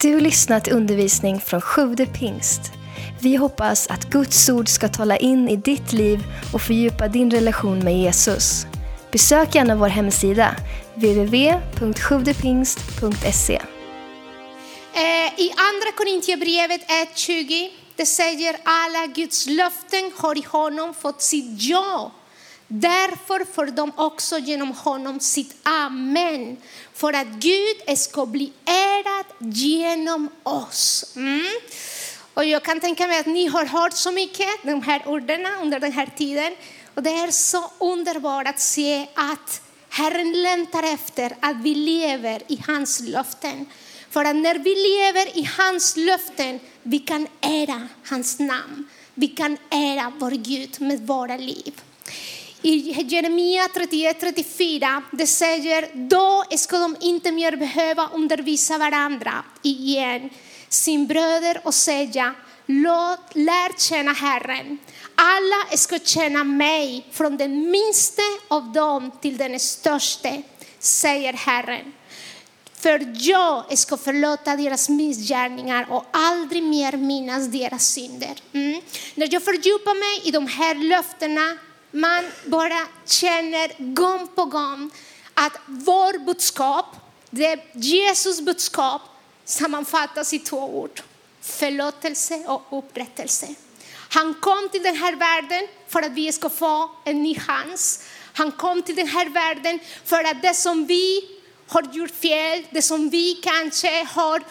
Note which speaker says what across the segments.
Speaker 1: Du lyssnat till undervisning från Sjude pingst. Vi hoppas att Guds ord ska tala in i ditt liv och fördjupa din relation med Jesus. Besök gärna vår hemsida, www.sjuvdepingst.se.
Speaker 2: Eh, I andra Korintierbrevet 1.20 det säger alla Guds löften har i honom fått sitt ja. Därför får de också genom honom sitt amen. För att Gud ska bli ärad genom oss. Mm. Och jag kan tänka mig att ni har hört så mycket de här orden under den här tiden. Och det är så underbart att se att Herren längtar efter att vi lever i hans löften. För att när vi lever i hans löften, vi kan ära hans namn. Vi kan ära vår Gud med våra liv. I Jeremia 31-34, det säger, då ska de inte mer behöva undervisa varandra igen, sin bröder och säga, låt, lär känna Herren. Alla ska känna mig, från den minste av dem till den störste, säger Herren. För jag ska förlåta deras missgärningar och aldrig mer minnas deras synder. Mm. När jag fördjupar mig i de här löftena, man bara känner gång på gång att vår budskap, det Jesus budskap, sammanfattas i två ord. Förlåtelse och upprättelse. Han kom till den här världen för att vi ska få en ny chans. Han kom till den här världen för att det som vi har gjort fel, det som vi kanske har,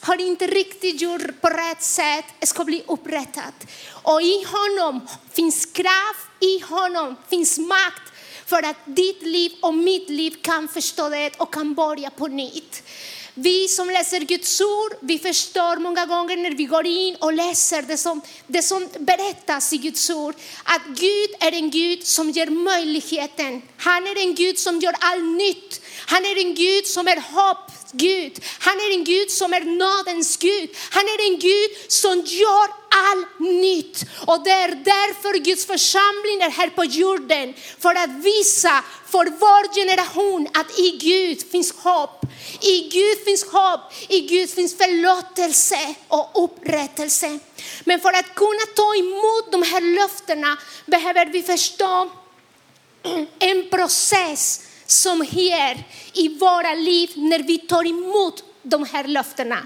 Speaker 2: har inte riktigt gjort på rätt sätt, ska bli upprättat. Och i honom finns kraft, i honom finns makt för att ditt liv och mitt liv kan förstå det och kan börja på nytt. Vi som läser Guds ord, vi förstår många gånger när vi går in och läser det som, det som berättas i Guds ord, att Gud är en Gud som ger möjligheten. Han är en Gud som gör allt nytt. Han är en Gud som är hopp, Gud. Han är en Gud som är nådens Gud. Han är en Gud som gör allt nytt. Och det är därför Guds församling är här på jorden. För att visa för vår generation att i Gud finns hopp. I Gud finns hopp, i Gud finns förlåtelse och upprättelse. Men för att kunna ta emot de här löftena behöver vi förstå en process som sker i våra liv när vi tar emot de här löftena.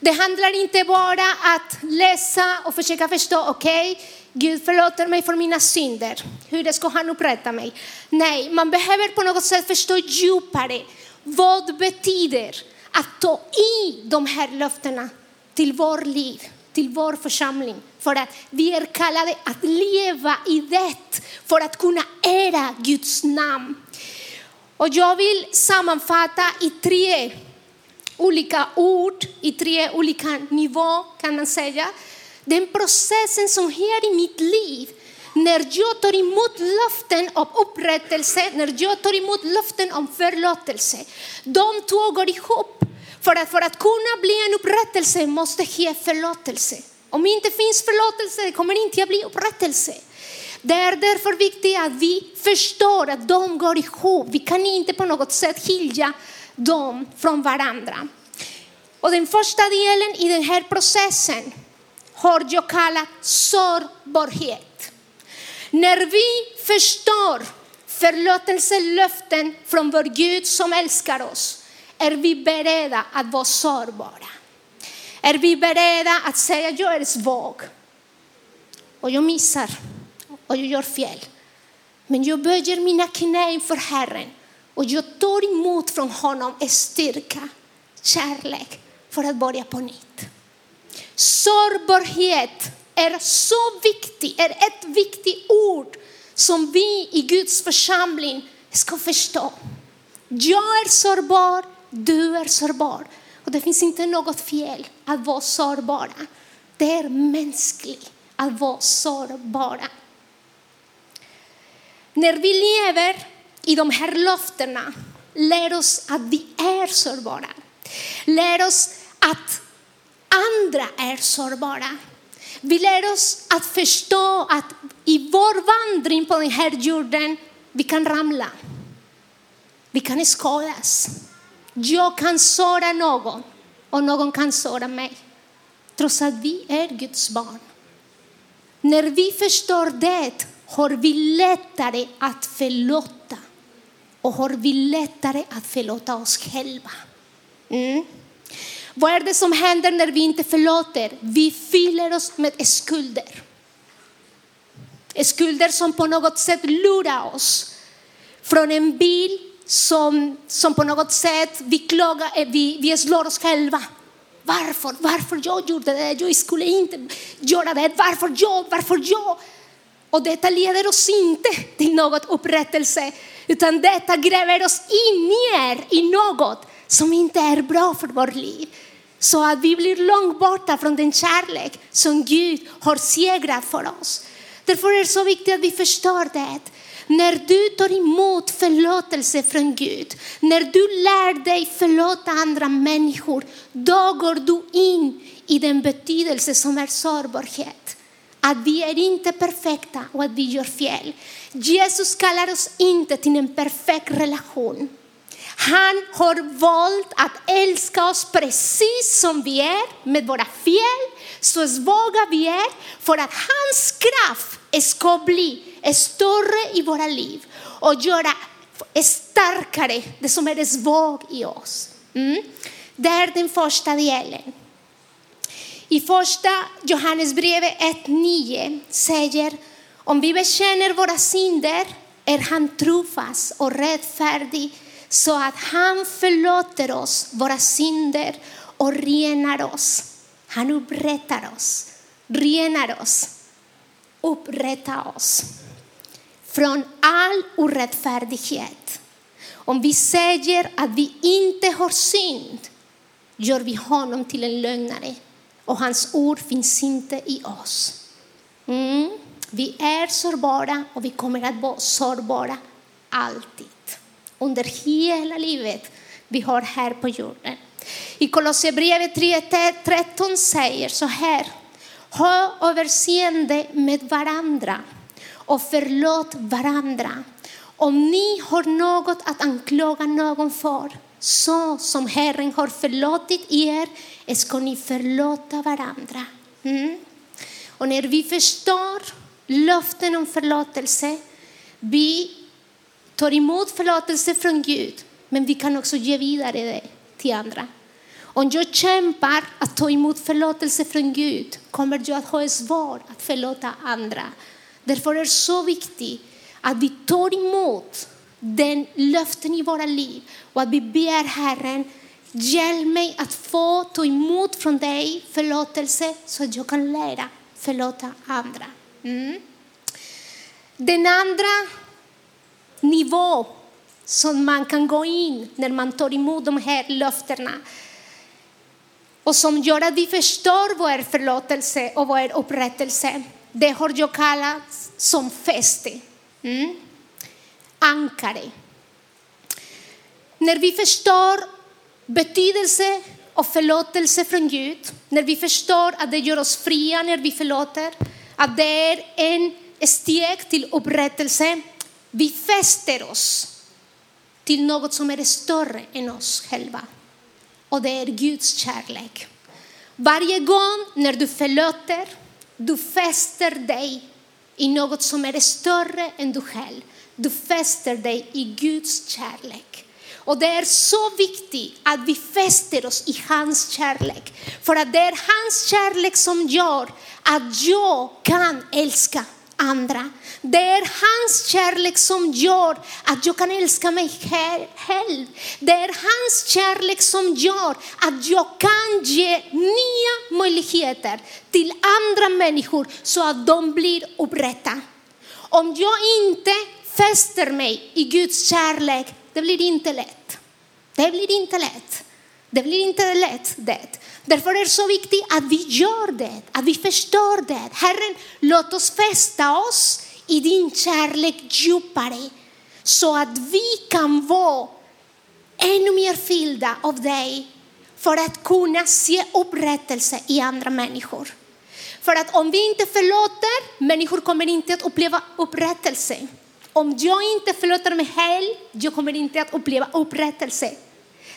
Speaker 2: Det handlar inte bara att läsa och försöka förstå, okej, okay, Gud förlåter mig för mina synder. Hur ska han upprätta mig? Nej, man behöver på något sätt förstå djupare vad betyder att ta i de här löftena till vår liv, till vår församling. För att vi är kallade att leva i det, för att kunna ära Guds namn. Och jag vill sammanfatta i tre olika ord, i tre olika nivåer kan man säga. Den processen som sker i mitt liv när jag tar emot löften om upprättelse, när jag tar emot löften om förlåtelse. De två går ihop. För att, för att kunna bli en upprättelse måste ske förlåtelse. Om det inte finns förlåtelse kommer det inte att bli upprättelse. Det är därför viktigt att vi förstår att de går ihop. Vi kan inte på något sätt skilja dem från varandra. Och den första delen i den här processen har jag kallat sårbarhet. När vi förstår förlåtelselöften från vår Gud som älskar oss är vi beredda att vara sårbara. Är vi beredda att säga jag är svag och jag missar och jag gör fel. Men jag böjer mina knä inför Herren och jag tar emot från honom styrka, kärlek för att börja på nytt. Sårbarhet är så viktigt, är ett viktigt ord som vi i Guds församling ska förstå. Jag är sårbar, du är sårbar. Och det finns inte något fel att vara sårbara. Det är mänskligt att vara sårbara. När vi lever i de här löftena, lär oss att vi är sårbara. Lär oss att andra är sårbara. Vi lär oss att förstå att i vår vandring på den här jorden, vi kan ramla. Vi kan skadas. Jag kan såra någon och någon kan såra mig. Trots att vi är Guds barn. När vi förstår det har vi lättare att förlåta och har vi lättare att förlåta oss själva. Mm. Vad är det som händer när vi inte förlåter? Vi fyller oss med skulder. Skulder som på något sätt lurar oss från en bil som, som på något sätt vi, klagar, eh, vi, vi slår oss själva. Varför? Varför jag gjorde det? Jag skulle inte göra det. Varför jag? Varför jag? Och detta leder oss inte till något upprättelse, utan detta gräver oss in ner i något som inte är bra för vårt liv. Så att vi blir långt borta från den kärlek som Gud har segrat för oss. Därför är det så viktigt att vi förstår det. När du tar emot förlåtelse från Gud, när du lär dig förlåta andra människor, då går du in i den betydelse som är sårbarhet. Att vi är inte perfekta och att vi gör fel. Jesus kallar oss inte till en perfekt relation. Han har valt att älska oss precis som vi är, med våra fel, så svaga vi är, för att hans kraft ska bli större i våra liv och göra starkare det som är svagt i oss. Mm. Det är den första delen. I första Johannesbrevet 1.9 säger om vi bekänner våra synder är han trofast och rättfärdig så att han förlåter oss våra synder och renar oss. Han upprättar oss, renar oss, upprättar oss från all orättfärdighet. Om vi säger att vi inte har synd gör vi honom till en lögnare och hans ord finns inte i oss. Mm. Vi är sårbara och vi kommer att vara sårbara alltid under hela livet vi har här på jorden. I Kolosserbrevet 3.13 säger så här. Ha överseende med varandra och förlåt varandra om ni har något att anklaga någon för. Så som Herren har förlåtit er ska ni förlåta varandra. Mm. Och när vi förstår löften om förlåtelse, vi tar emot förlåtelse från Gud, men vi kan också ge vidare det till andra. Om jag kämpar att ta emot förlåtelse från Gud kommer jag att ha svårt att förlåta andra. Därför är det så viktigt att vi tar emot den löften i våra liv och att vi ber Herren, hjälp mig att få ta emot från dig förlåtelse så att jag kan lära förlåta andra. Mm. Den andra nivå som man kan gå in när man tar emot de här löftena. Och som gör att vi förstår vad är förlåtelse och vad är upprättelse. Det har jag kallat som fäste. Mm. Ankare. När vi förstår betydelse och förlåtelse från Gud, när vi förstår att det gör oss fria när vi förlåter, att det är en steg till upprättelse, vi fäster oss till något som är större än oss själva. Och det är Guds kärlek. Varje gång när du förlåter, du fäster dig i något som är större än du själv. Du fäster dig i Guds kärlek. Och det är så viktigt att vi fäster oss i hans kärlek. För att det är hans kärlek som gör att jag kan älska andra. Det är hans kärlek som gör att jag kan älska mig själv. Det är hans kärlek som gör att jag kan ge nya möjligheter till andra människor så att de blir upprätta. Om jag inte fäster mig i Guds kärlek, det blir inte lätt. Det blir inte lätt. Det blir inte lätt det. Därför är det så viktigt att vi gör det, att vi förstår det. Herren, låt oss fästa oss i din kärlek djupare så att vi kan vara ännu mer fyllda av dig för att kunna se upprättelse i andra människor. För att om vi inte förlåter, människor kommer inte att uppleva upprättelse. Om jag inte förlåter mig själv, jag kommer inte att uppleva upprättelse.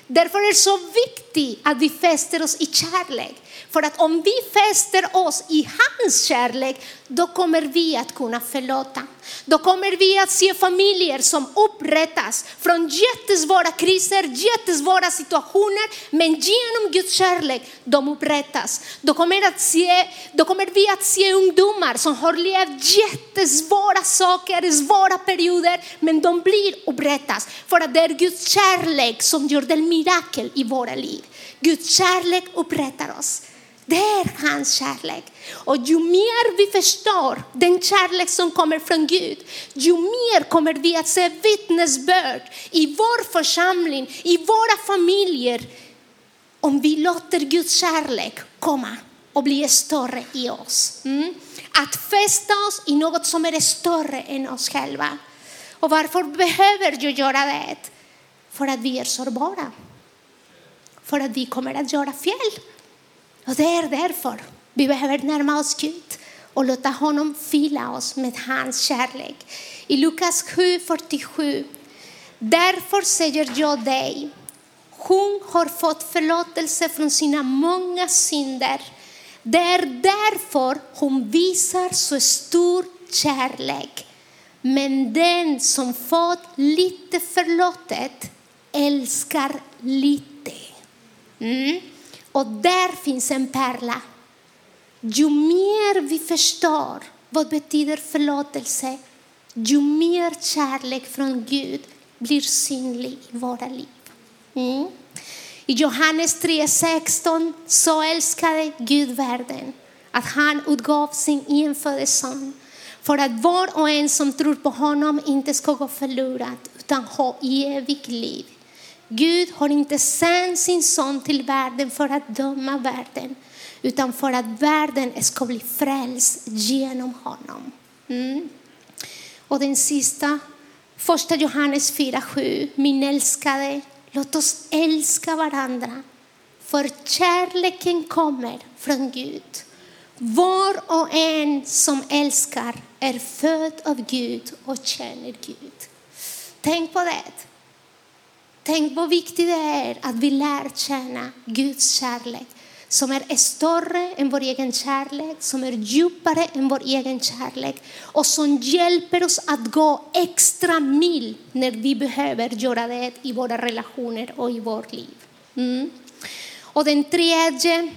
Speaker 2: Därför är det så viktigt att vi fäster oss i kärlek. För att om vi fäster oss i hans kärlek, då kommer vi att kunna förlåta. Då kommer vi att se familjer som upprättas från jättesvåra kriser, jättesvåra situationer, men genom Guds kärlek, de upprättas. Då kommer, att se, då kommer vi att se ungdomar som har levt jättesvåra saker, svåra perioder, men de blir upprättas. För att det är Guds kärlek som gör mirakel i våra liv. Guds kärlek upprättar oss. Det är hans kärlek. Och ju mer vi förstår den kärlek som kommer från Gud, ju mer kommer vi att se vittnesbörd i vår församling, i våra familjer, om vi låter Guds kärlek komma och bli större i oss. Mm. Att fästa oss i något som är större än oss själva. Och varför behöver jag göra det? För att vi är sårbara. För att vi kommer att göra fel. Och det är därför vi behöver närma oss Gud och låta honom fylla oss med hans kärlek. I Lukas 7.47. Därför säger jag dig, hon har fått förlåtelse från sina många synder. Det är därför hon visar så stor kärlek. Men den som fått lite förlåtet älskar lite. Mm. Och där finns en pärla. Ju mer vi förstår vad betyder förlåtelse, ju mer kärlek från Gud blir synlig i våra liv. Mm. I Johannes 3.16 så älskade Gud världen att han utgav sin enfödde son för att var och en som tror på honom inte ska gå förlorad utan ha evigt liv. Gud har inte sänt sin son till världen för att döma världen, utan för att världen ska bli frälst genom honom. Mm. Och den sista, första Johannes 4.7, min älskade, låt oss älska varandra, för kärleken kommer från Gud. Var och en som älskar är född av Gud och känner Gud. Tänk på det. Tänk vad viktigt det är att vi lär känna Guds kärlek som är större än vår egen kärlek, som är djupare än vår egen kärlek och som hjälper oss att gå extra mil när vi behöver göra det i våra relationer och i vårt liv. Mm. Och den tredje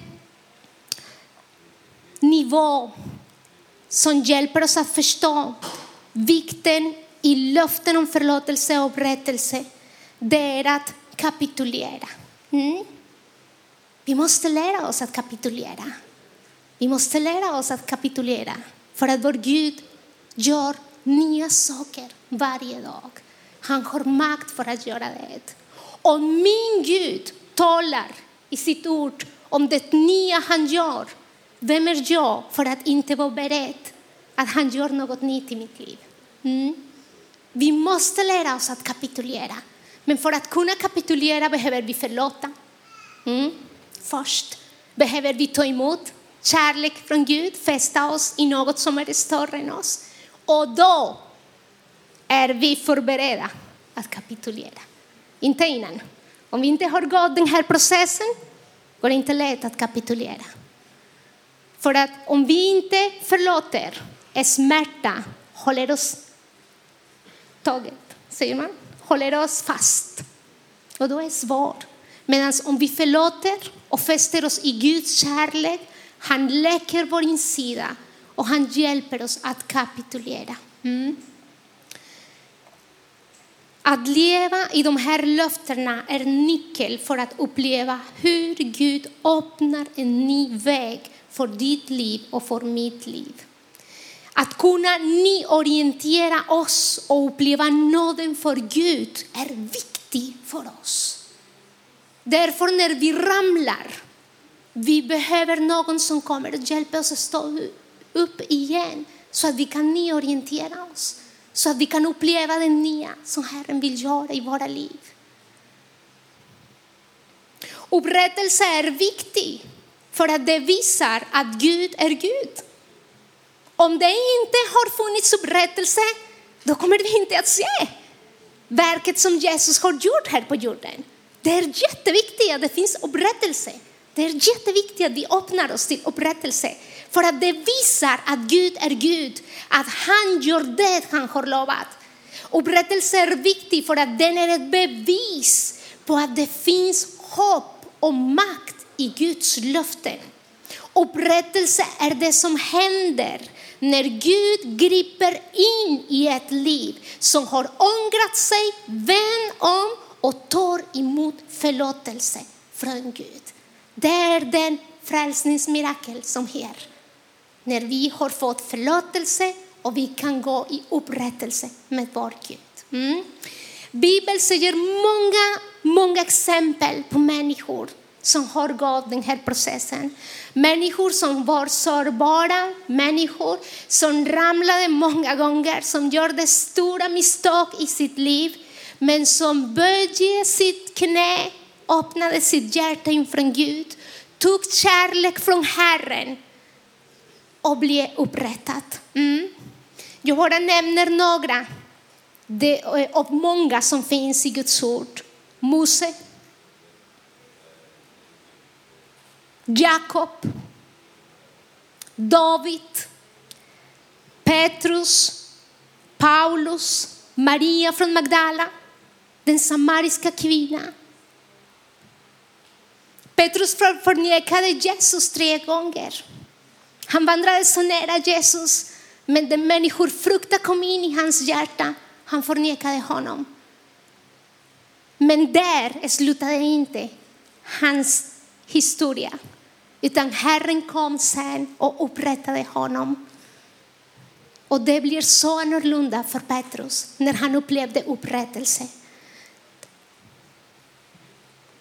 Speaker 2: nivån, som hjälper oss att förstå vikten i löften om förlåtelse och upprättelse det är att kapitulera. Mm. Vi måste lära oss att kapitulera. Vi måste lära oss att kapitulera för att vår Gud gör nya saker varje dag. Han har makt för att göra det. Om min Gud talar i sitt ord om det nya han gör, vem är jag för att inte vara beredd att han gör något nytt i mitt liv? Mm. Vi måste lära oss att kapitulera. Men för att kunna kapitulera behöver vi förlåta. Mm. Först behöver vi ta emot kärlek från Gud, fästa oss i något som är större än oss. Och då är vi förberedda att kapitulera. Inte innan. Om vi inte har gått den här processen går det inte lätt att kapitulera. För att om vi inte förlåter, är smärta håller oss taget, säger man håller oss fast. Och då är det svårt. Medan om vi förlåter och fäster oss i Guds kärlek, han läker vår insida och han hjälper oss att kapitulera. Mm. Att leva i de här löftena är nyckel för att uppleva hur Gud öppnar en ny väg för ditt liv och för mitt liv. Att kunna nyorientera oss och uppleva nåden för Gud är viktigt för oss. Därför när vi ramlar, vi behöver någon som kommer och hjälper oss att stå upp igen så att vi kan nyorientera oss. Så att vi kan uppleva det nya som Herren vill göra i våra liv. Upprättelse är viktig för att det visar att Gud är Gud. Om det inte har funnits upprättelse, då kommer vi inte att se verket som Jesus har gjort här på jorden. Det är jätteviktigt att det finns upprättelse. Det är jätteviktigt att vi öppnar oss till upprättelse. För att det visar att Gud är Gud, att han gör det han har lovat. Upprättelse är viktig för att den är ett bevis på att det finns hopp och makt i Guds löften. Upprättelse är det som händer när Gud griper in i ett liv som har ångrat sig, vänt om och tar emot förlåtelse från Gud. Det är den frälsningsmirakel som sker. När vi har fått förlåtelse och vi kan gå i upprättelse med vår Gud. Mm. Bibeln säger många, många exempel på människor som har gått den här processen. Människor som var sårbara, människor som ramlade många gånger, som gjorde stora misstag i sitt liv, men som böjde sitt knä, öppnade sitt hjärta inför Gud, tog kärlek från Herren och blev upprättad. Mm. Jag bara nämner några av många som finns i Guds ord. Mose, Jakob, David, Petrus, Paulus, Maria från Magdala, den samariska kvinnan. Petrus förnekade Jesus tre gånger. Han vandrade så nära Jesus, men den människofruktan kom in i hans hjärta. Han förnekade honom. Men där slutade inte hans historia. Utan Herren kom sen och upprättade honom. Och det blir så annorlunda för Petrus när han upplevde upprättelse.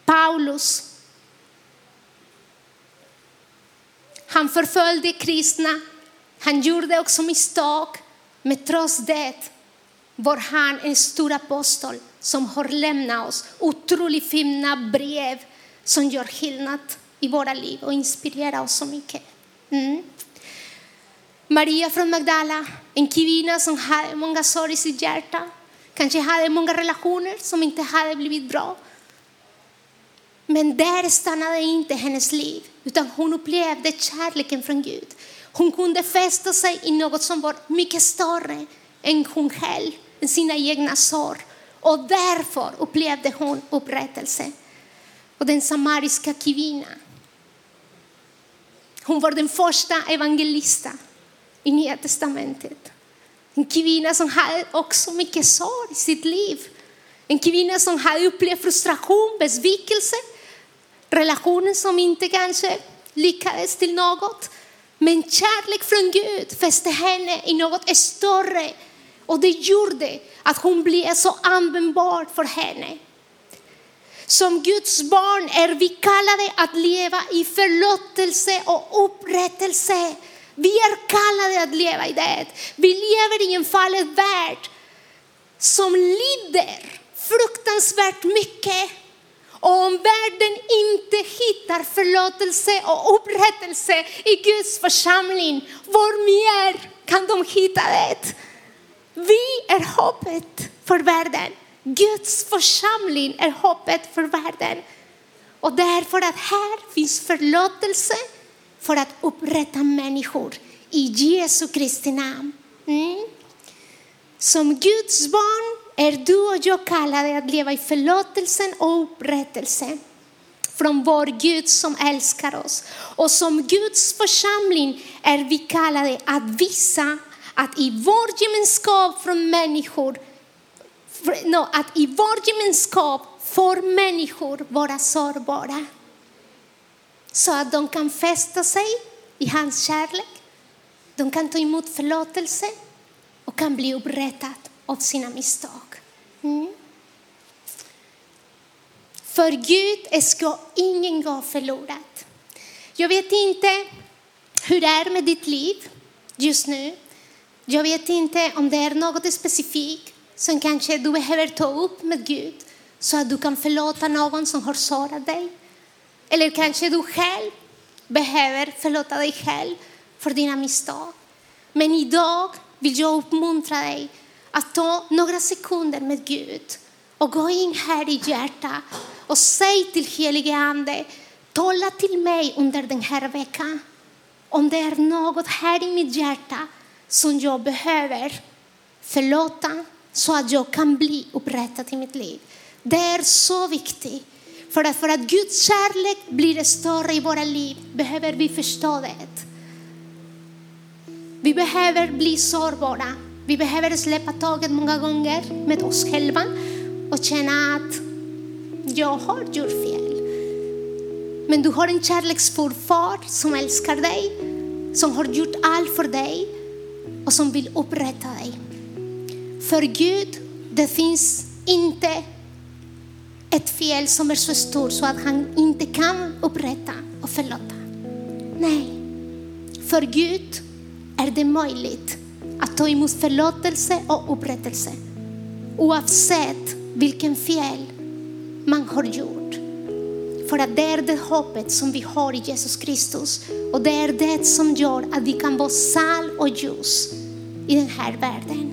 Speaker 2: Paulus, han förföljde kristna, han gjorde också misstag, men trots det var han en stor apostel som har lämnat oss otroligt fina brev som gör skillnad i våra liv och inspirerar oss så mycket. Mm. Maria från Magdala, en kvinna som hade många sorg i sitt hjärta, kanske hade många relationer som inte hade blivit bra. Men där stannade inte hennes liv, utan hon upplevde kärleken från Gud. Hon kunde fästa sig i något som var mycket större än hon själv, än sina egna sår. Och därför upplevde hon upprättelse. Och den samariska kvinnan, hon var den första evangelisten i Nya Testamentet. En kvinna som hade också mycket sorg i sitt liv. En kvinna som hade upplevt frustration, besvikelse, relationer som inte kanske lyckades till något. Men kärlek från Gud fäste henne i något större och det gjorde att hon blev så användbar för henne. Som Guds barn är vi kallade att leva i förlåtelse och upprättelse. Vi är kallade att leva i det. Vi lever i en fallen värld som lider fruktansvärt mycket. Och om världen inte hittar förlåtelse och upprättelse i Guds församling, var mer kan de hitta det? Vi är hoppet för världen. Guds församling är hoppet för världen. Och därför att här finns förlåtelse för att upprätta människor i Jesu Kristi namn. Mm. Som Guds barn är du och jag kallade att leva i förlåtelsen och upprättelse från vår Gud som älskar oss. Och som Guds församling är vi kallade att visa att i vår gemenskap från människor no, att i vår gemenskap får människor vara sårbara. Så att de kan fästa sig i hans kärlek. De kan ta emot förlåtelse och kan bli upprättade av sina misstag. Mm. För Gud ska ingen gå förlorad. Jag vet inte hur det är med ditt liv just nu. Jag vet inte om det är något specifikt som kanske du behöver ta upp med Gud så att du kan förlåta någon som har sårat dig. Eller kanske du själv behöver förlåta dig själv för dina misstag. Men idag vill jag uppmuntra dig att ta några sekunder med Gud och gå in här i hjärtat och säg till helige Ande, tala till mig under den här veckan. Om det är något här i mitt hjärta som jag behöver förlåta så att jag kan bli upprättad i mitt liv. Det är så viktigt. För att, för att Guds kärlek blir större i våra liv behöver vi förstå det. Vi behöver bli sårbara. Vi behöver släppa taget många gånger med oss själva och känna att jag har gjort fel. Men du har en kärleksfull far som älskar dig, som har gjort allt för dig och som vill upprätta dig. För Gud, det finns inte ett fel som är så stort så att han inte kan upprätta och förlåta. Nej, för Gud är det möjligt att ta emot förlåtelse och upprättelse oavsett vilken fel man har gjort. För att det är det hoppet som vi har i Jesus Kristus och det är det som gör att vi kan vara sal och ljus i den här världen.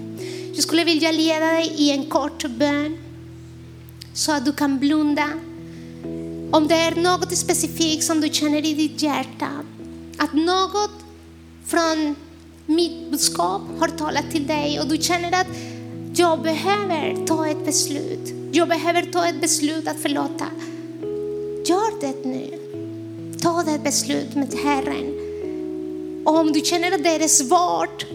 Speaker 2: Jag skulle vilja leda dig i en kort bön så att du kan blunda. Om det är något specifikt som du känner i ditt hjärta, att något från mitt budskap har talat till dig och du känner att jag behöver ta ett beslut. Jag behöver ta ett beslut att förlåta. Gör det nu. Ta det beslut med Herren. Och om du känner att det är svårt,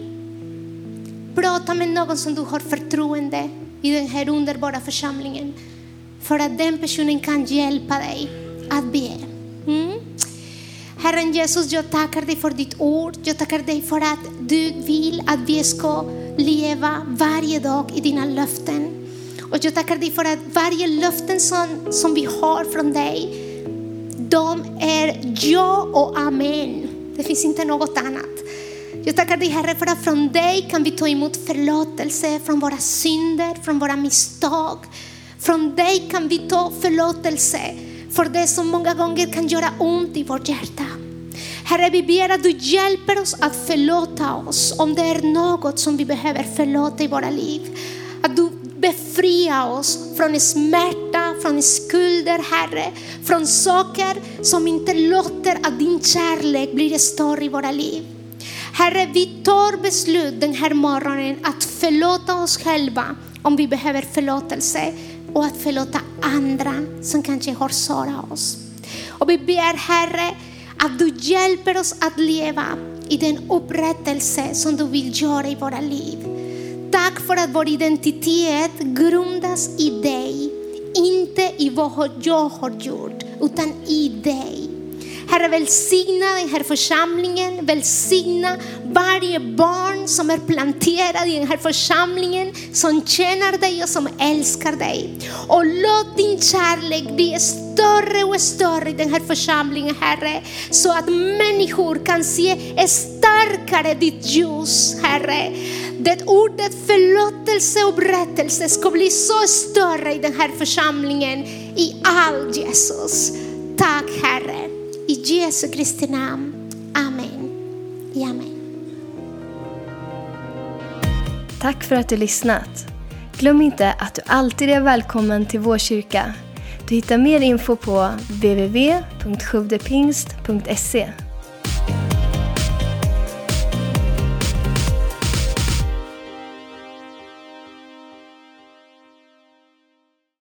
Speaker 2: prata med någon som du har förtroende i den här underbara församlingen. För att den personen kan hjälpa dig att be. Mm? Herren Jesus, jag tackar dig för ditt ord. Jag tackar dig för att du vill att vi ska leva varje dag i dina löften. Och jag tackar dig för att varje löften som, som vi har från dig, de är ja och amen. Det finns inte något annat. Jag tackar dig Herre för att från dig kan vi ta emot förlåtelse från våra synder, från våra misstag. Från dig kan vi ta förlåtelse för det som många gånger kan göra ont i vårt hjärta. Herre, vi ber att du hjälper oss att förlåta oss om det är något som vi behöver förlåta i våra liv. Att du befriar oss från smärta, från skulder, Herre. Från saker som inte låter att din kärlek blir större i våra liv. Herre, vi tar beslut den här morgonen att förlåta oss själva om vi behöver förlåtelse och att förlåta andra som kanske har sårat oss. Och vi ber Herre att du hjälper oss att leva i den upprättelse som du vill göra i våra liv. Tack för att vår identitet grundas i dig, inte i vad jag har gjort, utan i dig. Herre, välsigna den här församlingen, välsigna varje barn som är planterad i den här församlingen, som känner dig och som älskar dig. Och låt din kärlek bli större och större i den här församlingen, Herre, så att människor kan se starkare ditt ljus, Herre. Det ordet förlåtelse och berättelse ska bli så större i den här församlingen, i allt Jesus. Tack Herre. I Jesu Kristi namn. Amen. Amen.
Speaker 1: Tack för att du lyssnat. Glöm inte att du alltid är välkommen till vår kyrka. Du hittar mer info på www.sjuvdepingst.se